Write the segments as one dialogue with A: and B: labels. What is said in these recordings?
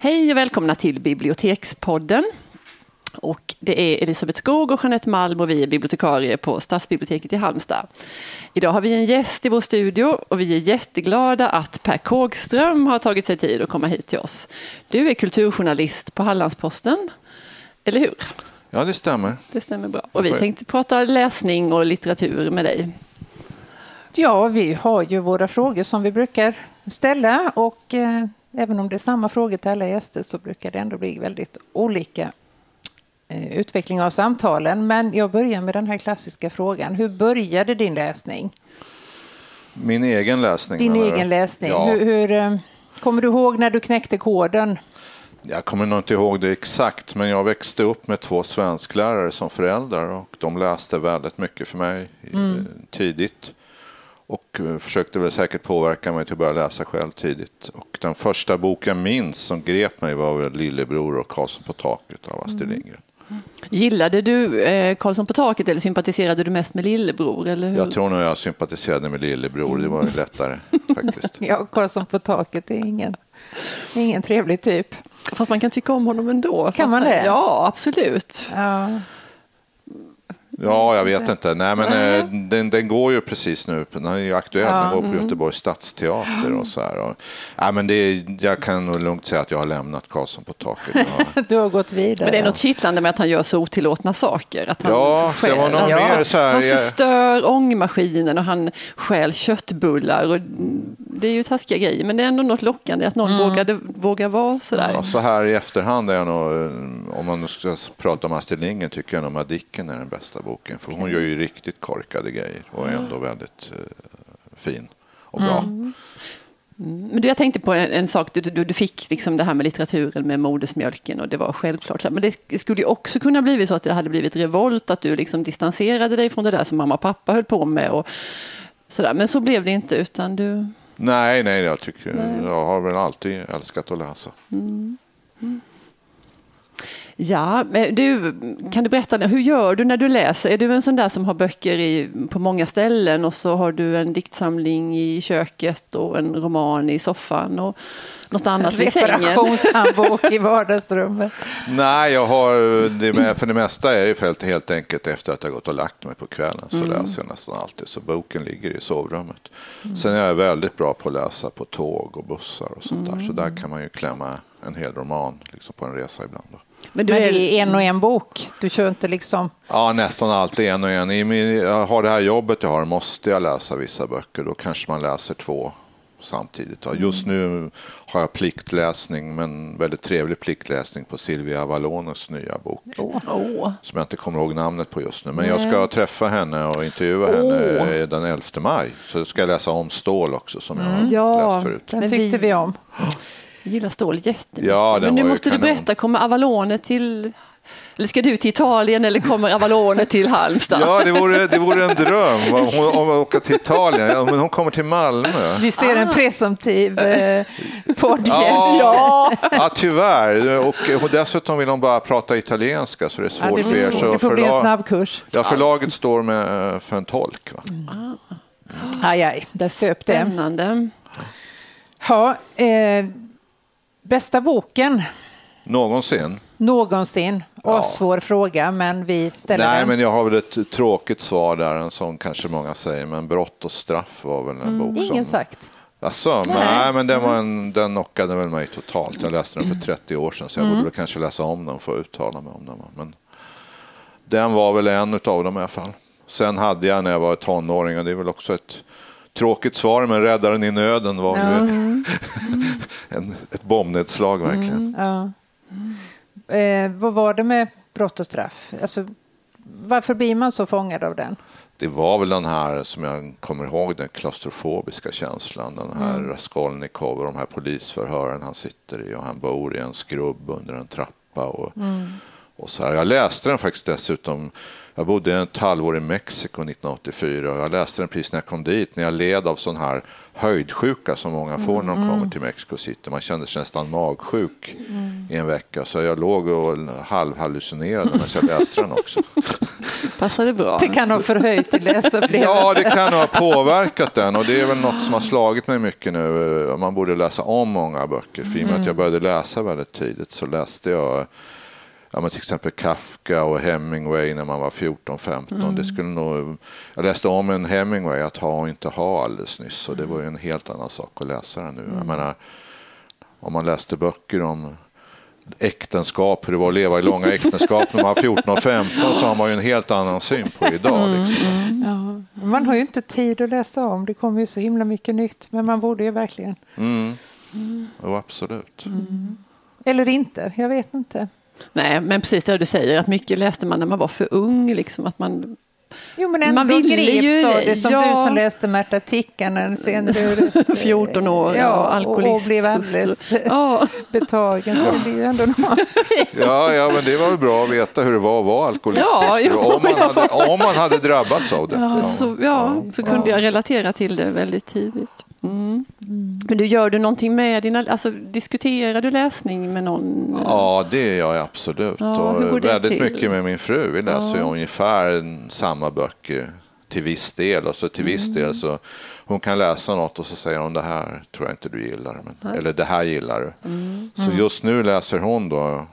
A: Hej och välkomna till Bibliotekspodden. Och det är Elisabeth Skog och Jeanette Malm och vi är bibliotekarier på Stadsbiblioteket i Halmstad. Idag har vi en gäst i vår studio och vi är jätteglada att Per Kågström har tagit sig tid att komma hit till oss. Du är kulturjournalist på Hallandsposten, eller hur?
B: Ja, det stämmer.
A: Det stämmer bra. Och vi tänkte prata läsning och litteratur med dig.
C: Ja, vi har ju våra frågor som vi brukar ställa och eh, även om det är samma frågor till alla gäster så brukar det ändå bli väldigt olika eh, utveckling av samtalen. Men jag börjar med den här klassiska frågan. Hur började din läsning?
B: Min egen läsning?
C: Din egen läsning. Ja. Hur, hur, eh, kommer du ihåg när du knäckte koden?
B: Jag kommer nog inte ihåg det exakt, men jag växte upp med två svensklärare som föräldrar och de läste väldigt mycket för mig mm. tidigt och eh, försökte väl säkert påverka mig till att börja läsa själv tidigt. Och den första boken jag minns som grep mig var väl Lillebror och Karlsson på taket av Astrid mm. Lindgren.
A: Mm. Gillade du eh, Karlsson på taket eller sympatiserade du mest med Lillebror? Eller hur?
B: Jag tror nog jag sympatiserade med Lillebror, det var lättare faktiskt.
C: ja, Karlsson på taket är ingen, ingen trevlig typ.
A: Fast man kan tycka om honom ändå.
C: Kan man det?
A: Ja, absolut.
C: Ja.
B: Ja, jag vet inte. Nej, men eh, den, den, går ju precis nu. Den är ju aktuell. Ja. Den går på mm. Göteborgs stadsteater och så här. Och, ja, men det, jag kan nog lugnt säga att jag har lämnat Karlsson på taket.
C: Ja. du har gått vidare.
A: Men det är något kittlande med att han gör så otillåtna saker. Att han
B: ja,
A: stjäl,
B: var någon ja. mer så här,
A: Han förstör ångmaskinen och han stjäl köttbullar. Och det är ju taskiga grejer, men det är ändå något lockande att någon mm. vågade, vågar vara så där.
B: Ja, så här i efterhand är jag nog, om man ska prata om Astrid Lindgren, tycker jag nog Madicken är den bästa boken. För hon gör ju riktigt korkade grejer och är ändå väldigt uh, fin och bra. Mm.
A: mm. Men du, jag tänkte på en, en sak, du, du, du, fick liksom det här med litteraturen med modersmjölken och det var självklart. Men det skulle ju också kunna blivit så att det hade blivit revolt, att du liksom distanserade dig från det där som mamma och pappa höll på med. Och sådär. Men så blev det inte, utan du...
B: Nej, nej, jag tycker nej. jag har väl alltid älskat att läsa.
A: Mm. Mm. Ja, du, kan du berätta, hur gör du när du läser? Är du en sån där som har böcker i, på många ställen och så har du en diktsamling i köket och en roman i soffan och något annat vid sängen?
C: Reparationshandbok i vardagsrummet.
B: Nej, jag har, det, för det mesta är det helt enkelt efter att jag gått och lagt mig på kvällen så mm. läser jag nästan alltid. Så boken ligger i sovrummet. Mm. Sen är jag väldigt bra på att läsa på tåg och bussar och sånt mm. där. Så där kan man ju klämma en hel roman liksom på en resa ibland. Då.
C: Men, du är... det är en och en bok? Du kör inte liksom...
B: Ja, nästan alltid en och en. I min, jag har det här jobbet jag har, måste jag läsa vissa böcker. Då kanske man läser två samtidigt. Just nu har jag pliktläsning, men väldigt trevlig pliktläsning på Silvia Avalones nya bok.
A: Oh.
B: Som jag inte kommer ihåg namnet på just nu. Men jag ska träffa henne och intervjua henne oh. den 11 maj. Så ska jag läsa om Stål också som jag har
C: ja,
B: läst förut.
C: Den tyckte vi om.
A: Jag gillar stål jättemycket. Ja, Men nu måste du berätta, kommer Avalone till eller ska du till Italien eller kommer Avalone till Halmstad?
B: Ja, det vore, det vore en dröm om att åka till Italien. Ja, men hon kommer till Malmö.
C: Vi ser en ah. presumtiv eh, poddgäst.
B: Ja, ja, tyvärr. Och, och dessutom vill hon bara prata italienska så det är svårt ja, det för er. Så
C: det får bli en snabbkurs.
B: Ja, förlaget står med, eh, för en tolk. Va?
C: Mm. Aj, aj, där söp
A: det. Spännande.
C: Ja, eh, Bästa boken?
B: Någonsin?
C: Någonsin. Ja. Svår fråga, men vi ställer
B: Nej,
C: den.
B: men jag har väl ett tråkigt svar där, en sån kanske många säger, men Brott och straff var väl en mm, bok
C: som... Ingen sagt.
B: Alltså, nej. nej, men den, var en, den knockade väl mig totalt. Jag läste den för 30 år sedan, så jag mm. borde kanske läsa om den för att uttala mig om den. Men den var väl en av dem i alla fall. Sen hade jag när jag var tonåring, och det är väl också ett Tråkigt svar, men räddaren i nöden var ja. Mm. en, ett bombnedslag verkligen.
C: Mm, ja. eh, vad var det med brott och straff? Alltså, varför blir man så fångad av den?
B: Det var väl den här, som jag kommer ihåg, den klaustrofobiska känslan. Den här mm. Raskolnikov och de här polisförhören han sitter i och han bor i en skrubb under en trappa. Och,
C: mm.
B: Och så här. Jag läste den faktiskt dessutom. Jag bodde ett halvår i Mexiko 1984 och jag läste den precis när jag kom dit, när jag led av sån här höjdsjuka som många får när de
C: Mm.
B: kommer till Mexico City. Man kände sig nästan magsjuk i en vecka. Så jag låg och halvhallucinerade medan jag läste den också.
A: Passade bra.
C: Det kan ha förhöjt i läsupplevelsen.
B: Ja, det kan ha påverkat den och det är väl något som har slagit mig mycket nu. Man borde läsa om många böcker. För i och med att jag började läsa väldigt tidigt så läste jag ja, men till exempel Kafka och Hemingway när man var 14-15. Det skulle nog, jag läste om en Hemingway, Att ha och inte ha alldeles nyss och det var ju en helt annan sak att läsa den nu. Jag menar, om man läste böcker om äktenskap, hur det var att leva i långa äktenskap när man var 14 och 15 så har man ju en helt annan syn på idag. Liksom.
C: Ja, man har ju inte tid att läsa om. Det kommer ju så himla mycket nytt. Men man borde ju verkligen.
B: Mm. Jo, absolut.
C: Eller inte, jag vet inte.
A: Nej, men precis det du säger, att mycket läste man när man var för ung. Liksom, att man,
C: Jo, men ändå
A: Man ville
C: greps
A: ju
C: av
A: det,
C: det. Som
A: ja.
C: du som läste Märta Tikkanen sen du...
A: 14 år, ja,
C: ja, och, och
A: alkoholist.
C: blev alldeles
A: Ja.
C: betagen. Så det blir ju ändå.
B: Ja, ja, men det var väl bra att veta hur det var att vara alkoholist.
A: Ja, jo,
B: om, man hade, om man hade drabbats av det. Ja.
A: Så, ja, så kunde jag relatera till det väldigt tidigt. Mm. Men du, gör du någonting med dina, alltså diskuterar du läsning med någon?
B: Ja, det gör jag absolut.
A: Ja,
B: och
A: det
B: väldigt
A: till?
B: mycket med min fru. Vi läser ju ungefär samma böcker till viss del. Och så till viss
A: Mm.
B: del så hon kan läsa något och så säger hon det här tror jag inte du gillar. Men, eller det här gillar du.
A: Mm.
B: Så just nu läser hon då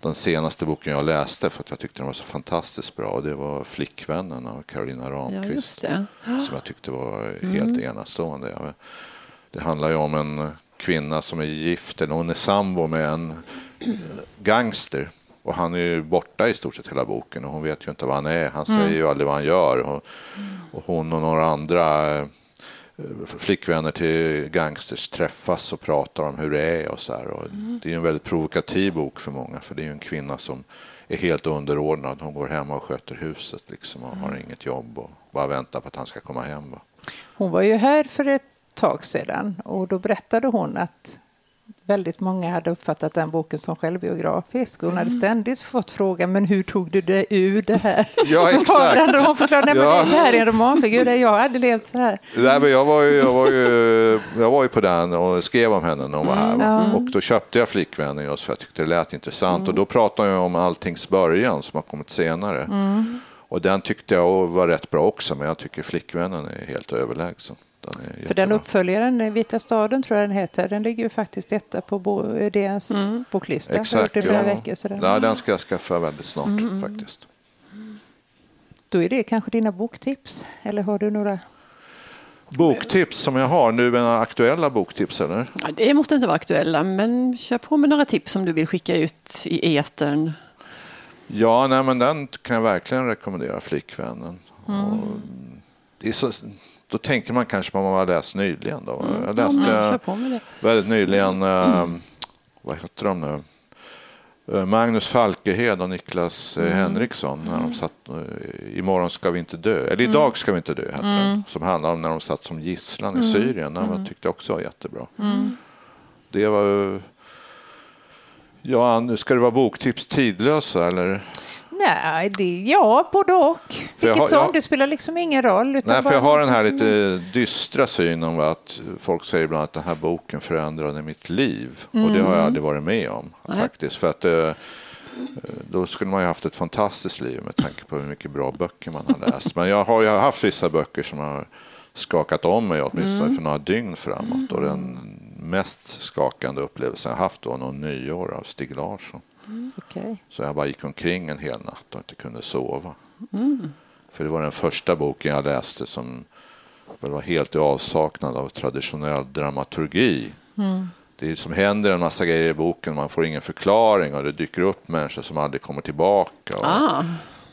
B: den senaste boken jag läste för att jag tyckte den var så fantastiskt bra. Och det var Flickvännen av Carolina
A: Ja,
B: Ramqvist.
A: det.
B: som jag tyckte var helt enastående. Jag- Det handlar ju om en kvinna som är gift, eller hon är sambo med en gangster. Och han är ju borta i stort sett hela boken och hon vet ju inte vad han är. Han säger ju aldrig vad han gör. Och, och hon och några andra flickvänner till gangsters träffas och pratar om hur det är och så. Och Det är en väldigt provokativ bok för många för det är en kvinna som är helt underordnad. Hon går hemma och sköter huset liksom och har inget jobb och bara väntar på att han ska komma hem.
C: Hon var ju här för ett tag sedan och då berättade hon att väldigt många hade uppfattat den boken som självbiografisk. Hon hade ständigt fått frågan, men hur tog du det ur det här?
B: Ja, exakt.
C: Hon förklarade, nej,
B: Ja.
C: men det här är en romanfigur, jag hade levt så här.
B: Nej, men jag, var ju, jag, var ju, jag var ju på den och skrev om henne när hon var här. va? Och då köpte jag Flickvännen just för jag tyckte det lät intressant. Och då pratade jag om Alltings början som har kommit senare. Och den tyckte jag var rätt bra också, men jag tycker Flickvännen är helt överlägsen. Den
C: För den uppföljaren, Vita staden tror jag den heter, den ligger ju faktiskt etta på bo, DNs boklista. Jag har gjort
B: Exakt,
C: flera
B: ja.
C: veckor. Så den,
B: Nej, den ska jag skaffa väldigt snart faktiskt.
C: Då är det kanske dina boktips, eller har du några?
B: Boktips som jag har nu, är aktuella boktips eller?
A: Ja, det måste inte vara aktuella, men kör på med några tips som du vill skicka ut i etern.
B: Ja, nej, men den kan jag verkligen rekommendera, Flickvännen. Och det är så, då tänker man kanske på vad man har läst nyligen. Då. Jag
A: Ja,
B: läste
A: det.
B: väldigt nyligen, eh, vad heter de nu? Eh, Magnus Falkehed och Niklas eh, Henriksson när de satt eh, Imorgon ska vi inte dö, eller Idag ska vi inte dö heter den, som handlar om när de satt som gisslan i Syrien. Den var- tyckte jag också var jättebra. Det var Ja, nu ska det vara boktips tidlösa eller?
C: Nej, det, ja, både och.
B: Jag
C: Vilket
B: har-
C: som,
B: jag-
C: det spelar liksom ingen roll. utan
B: Nej, för jag har den här
C: som-
B: lite dystra synen om att folk säger ibland att den här boken förändrade mitt liv. Och det har jag aldrig varit med om faktiskt. För att eh, då skulle man ju haft ett fantastiskt liv med tanke på hur mycket bra böcker man har läst. Men jag har ju haft vissa böcker som har skakat om mig åtminstone för några dygn framåt. Och den mest skakande upplevelsen jag haft var någon nyår av Stig Larsson.
C: Okej.
B: Så jag bara gick omkring en hel natt och inte kunde sova. För det var den första boken jag läste som var helt i avsaknad av traditionell dramaturgi. Det är som händer en massa grejer i boken, man får ingen förklaring och det dyker upp människor som aldrig kommer tillbaka.
A: Ah,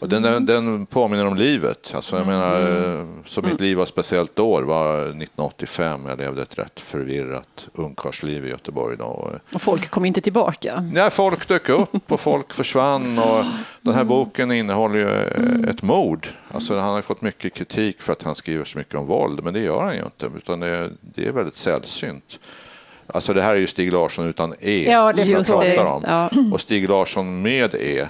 B: och den, den, den påminner om livet. Alltså jag menar, eh, så mitt liv var speciellt det var 1985. Jag levde ett rätt förvirrat ungkarlsliv i Göteborg. Då.
A: Och, folk kom inte tillbaka.
B: Ja, folk dök upp och folk försvann. Och den här boken innehåller ju eh, ett mord. Alltså, han har fått mycket kritik för att han skriver så mycket om våld, men det gör han ju inte. Utan det, det är väldigt sällsynt. Alltså det här är ju Stig Larsson utan E
C: Ja, det
B: som jag
A: Just det.
B: om.
A: Ja.
B: Och Stig Larsson med E,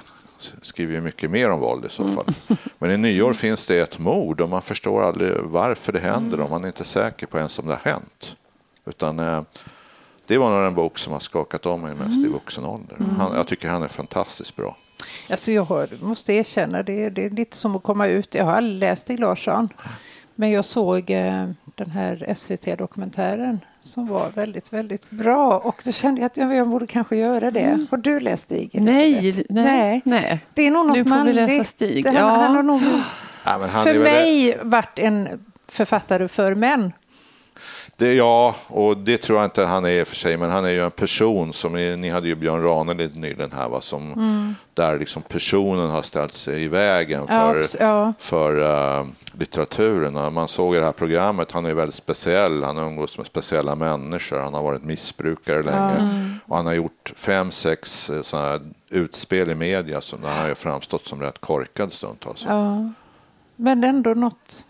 B: skriver ju mycket mer om våld i så fall. Men i nyår finns det ett mord och man förstår aldrig varför det händer och man är inte säker på ens om det har hänt. Utan eh, det var nog den bok som har skakat om mig mest i vuxen ålder. Han, jag tycker han är fantastiskt bra.
C: Alltså jag har, måste erkänna, det, det är lite som att komma ut. Jag har aldrig läst Stig Larsson. Men jag såg eh, den här SVT-dokumentären som var väldigt, väldigt bra. Och då kände jag att jag, jag borde kanske göra det. Har du läst Stig?
A: Nej, nej, nej.
C: Det är nog något
A: Nu får vi läsa Stig.
C: Han,
A: Ja.
C: han har nog
B: Ja, men han
C: för mig varit en författare för män.
B: Det, ja, och det tror jag inte han är i och för sig, men han är ju en person som, ni hade ju Björn Ranelid nyligen här, va, som, där liksom personen har ställt sig i vägen för,
C: abs- ja.
B: för eh, litteraturen. Man såg i det här programmet, han är väldigt speciell, han har umgås med speciella människor, han har varit missbrukare länge och han har gjort fem, sex eh, såna här utspel i media där han har ju framstått som rätt korkad stundtals.
C: Ja. Men ändå något...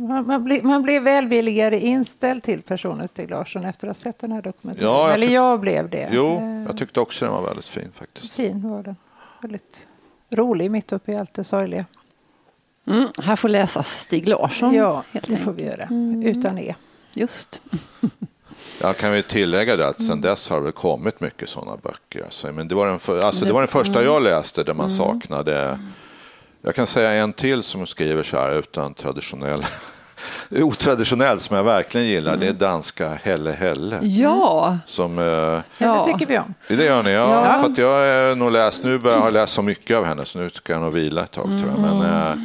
C: Man, man, blir, man blir välvilligare inställd till personen Stig Larsson efter att ha sett den här dokumentären.
B: Ja, jag
C: Eller jag blev det.
B: Jo,
C: Eh,
B: jag tyckte också den var väldigt fin faktiskt.
C: Fin var den. Väldigt rolig mitt uppe i allt det sorgliga.
A: Mm, här får läsas Stig Larsson.
C: Ja,
A: helt
C: det får vi göra. Utan E.
A: Just.
B: Jag kan ju tillägga det att sen dess har det kommit mycket sådana böcker. Alltså, men det, var den för, alltså, det var den första jag läste där man saknade... Jag kan säga en till som skriver så här utan traditionell... otraditionell som jag verkligen gillar. Det är danska Helle Helle.
A: Ja,
B: Som, eh,
C: Ja.
A: Ja.
C: Det tycker vi om.
B: det gör ni, ja.
A: Ja.
B: För att jag är nog läst, nu börjar jag ha läst så mycket av henne så nu ska jag nog vila ett tag tror jag. Men, eh,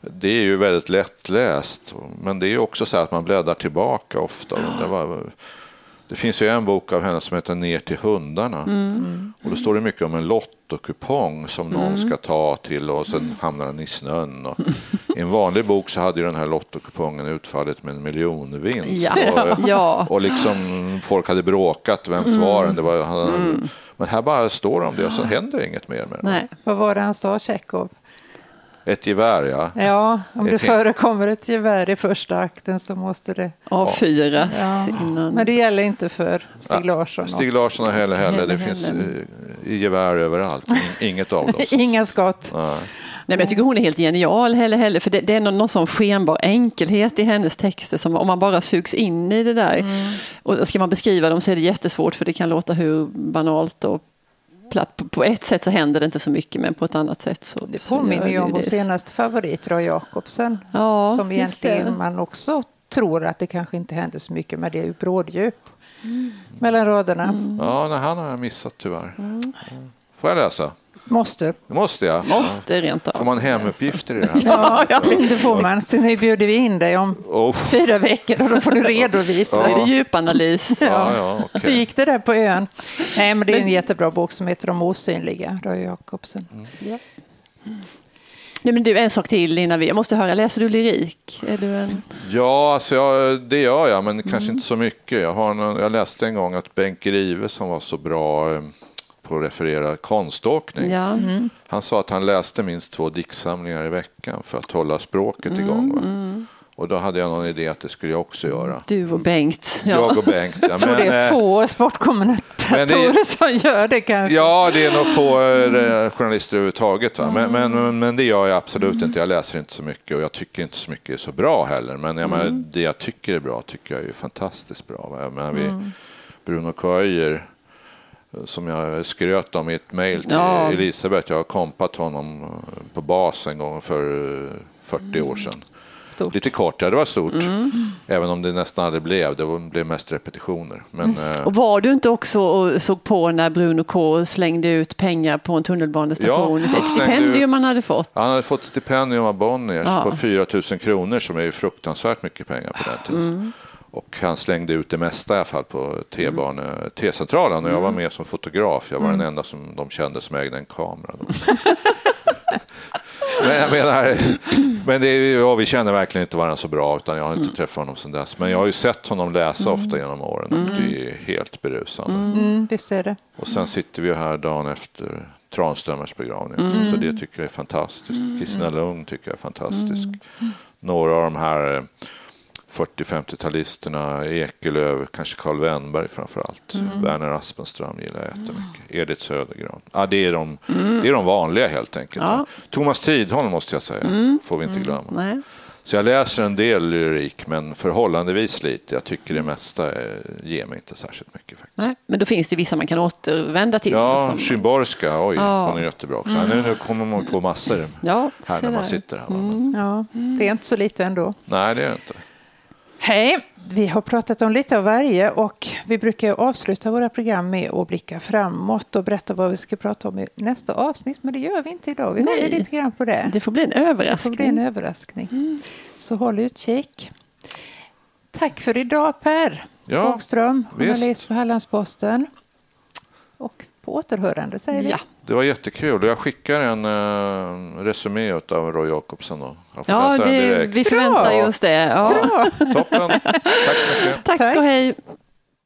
B: det är ju väldigt lättläst. Men det är också så här att man bläddrar tillbaka ofta. Det, var, det finns ju en bok av henne som heter Ner till hundarna. Och då står det mycket om en lottokupong som någon ska ta till och sen hamnar den i snön. Och I en vanlig bok så hade ju den här lottokupongen utfallit med en miljonvinst.
A: Ja.
B: Och,
A: Ja.
B: och liksom folk hade bråkat, vems var den? Det var, han, Men här bara står om det och så händer inget mer med det.
A: nej.
C: Vad var det han sa, Tjechov?
B: Ett gevär, ja.
C: Ja, om
B: Det
C: förekommer ett gevär i första akten så måste det...
A: Avfyras
C: Ja.
A: innan.
C: Men det gäller inte för Stig Larsson.
B: Stig Larsson och Helle Helle, det finns eh, i gevär överallt. In- Inget av dem.
C: Inga skott.
B: Nej.
A: Nej, men jag tycker hon är helt genial, Helle Helle, för det, det är någon, någon sån skenbar enkelhet i hennes texter som om man bara sugs in i det där. Och ska man beskriva dem så är det jättesvårt för det kan låta hur banalt och. På, ett sätt så händer det inte så mycket men på ett annat sätt så
C: Det påminner ju om vår senaste favorit, Roy Jacobsen.
A: Ja,
C: som egentligen man också tror att det kanske inte händer så mycket, men det är ju bråddjup mellan raderna.
B: Ja, nej, han har jag missat tyvärr. Får jag läsa?
C: Måste.
B: Måste jag.
A: Måste rent
B: Får
A: av.
B: man hemuppgifter i det här?
C: Ja, det får man. Så nu bjuder vi in dig om
B: Oh.
C: fyra veckor och då får du redovisa.
A: Så är det djupanalys.
B: Ja, ja,
C: Hur
B: okej.
C: gick det där på ön? Nej, men det är en jättebra bok som heter De osynliga, Roy Jacobsen.
A: Nej, men du, en sak till innan vi... Jag måste höra, läser du lyrik? Är du en...
B: Ja, alltså jag, det gör jag, men kanske inte så mycket. Jag, har någon, jag läste en gång att Bengt Grive som var så bra eh, på att referera konståkning.
A: Ja.
B: Han sa att han läste minst två diktsamlingar i veckan för att hålla språket igång. Va? Och då hade jag någon idé att det skulle jag också göra.
A: Du och Bengt. Ja.
B: Jag och Bengt. Ja,
C: Jag tror det är
B: eh,
C: få
B: men
C: sportkommentatorer
B: det-
C: som gör det kanske.
B: Ja, det är nog få eh, journalister överhuvudtaget. Va? Men, men, men, men det gör jag absolut inte. Jag läser inte så mycket och jag tycker inte så mycket är så bra heller. Men jag menar, det jag tycker är bra tycker jag är fantastiskt bra. Va? Jag menar, vi, Bruno Köijer, som jag skröt om i ett mejl till
A: Ja.
B: Elisabeth. Jag har kompat honom eh, på bas en gång för eh, 40 år sedan.
C: Stort.
B: Lite kort, ja det var stort. Även om det nästan aldrig blev. Det blev mest repetitioner. Men, eh,
A: Och var du inte också och såg på när Bruno K slängde ut pengar på en tunnelbanestation?
B: Ja,
A: Ett stipendium han hade fått.
B: Han hade fått stipendium av Bonniers
A: Ja.
B: på 4 000 kronor som är ju fruktansvärt mycket pengar på den tiden. Och han slängde ut det mesta i alla fall på T-bane- T-centralen och jag var med som fotograf. Jag var den enda som de kände som ägde en kamera. Men jag menar, men det är, ja, vi känner verkligen inte varandra så bra utan jag har inte träffat honom sedan dess. Men jag har ju sett honom läsa ofta genom åren och det är helt berusande.
C: Mm, visst är det.
B: Och sen sitter vi här dagen efter Tranströmers begravning också, så det tycker jag är fantastiskt. Kristina Lugn tycker jag är fantastisk. Några av de här 40-50-talisterna, Ekelöf, kanske Karl Wennberg framför allt. Mm. Werner Aspenström gillar jag jättemycket. Mm. Edith Södergran. Ja, det, är de, mm. det är de vanliga helt enkelt. Ja. Thomas Tidholm måste jag säga, mm. får vi inte mm. glömma. Nej. Så jag läser en del lyrik, men förhållandevis lite. Jag tycker det mesta ger mig inte särskilt mycket. Faktiskt.
A: Nej, men då finns det vissa man kan återvända till.
B: Ja, som... Szymborska, oj, ja. hon är jättebra också. Mm. Nu, nu kommer man på massor ja, här när man sitter här.
C: Mm. Ja, det är inte så lite ändå.
B: Nej, det är det inte.
C: Hej! Vi har pratat om lite av varje och vi brukar avsluta våra program med att blicka framåt och berätta vad vi ska prata om i nästa avsnitt. Men det gör vi inte idag. Vi Nej, håller lite grann på det.
A: Det får bli en överraskning. Det
C: får bli en överraskning. Mm. Så håll utkik. Tack för idag Per ja, Hagström, journalist på Hallandsposten. Och på återhörande säger vi. Ja.
B: Det var jättekul. Jag skickar en uh, resumé av Roy Jacobsen. Då.
A: Ja, det, vi förväntar Bra. just det. Ja.
B: Toppen. Tack så mycket.
A: Tack och hej.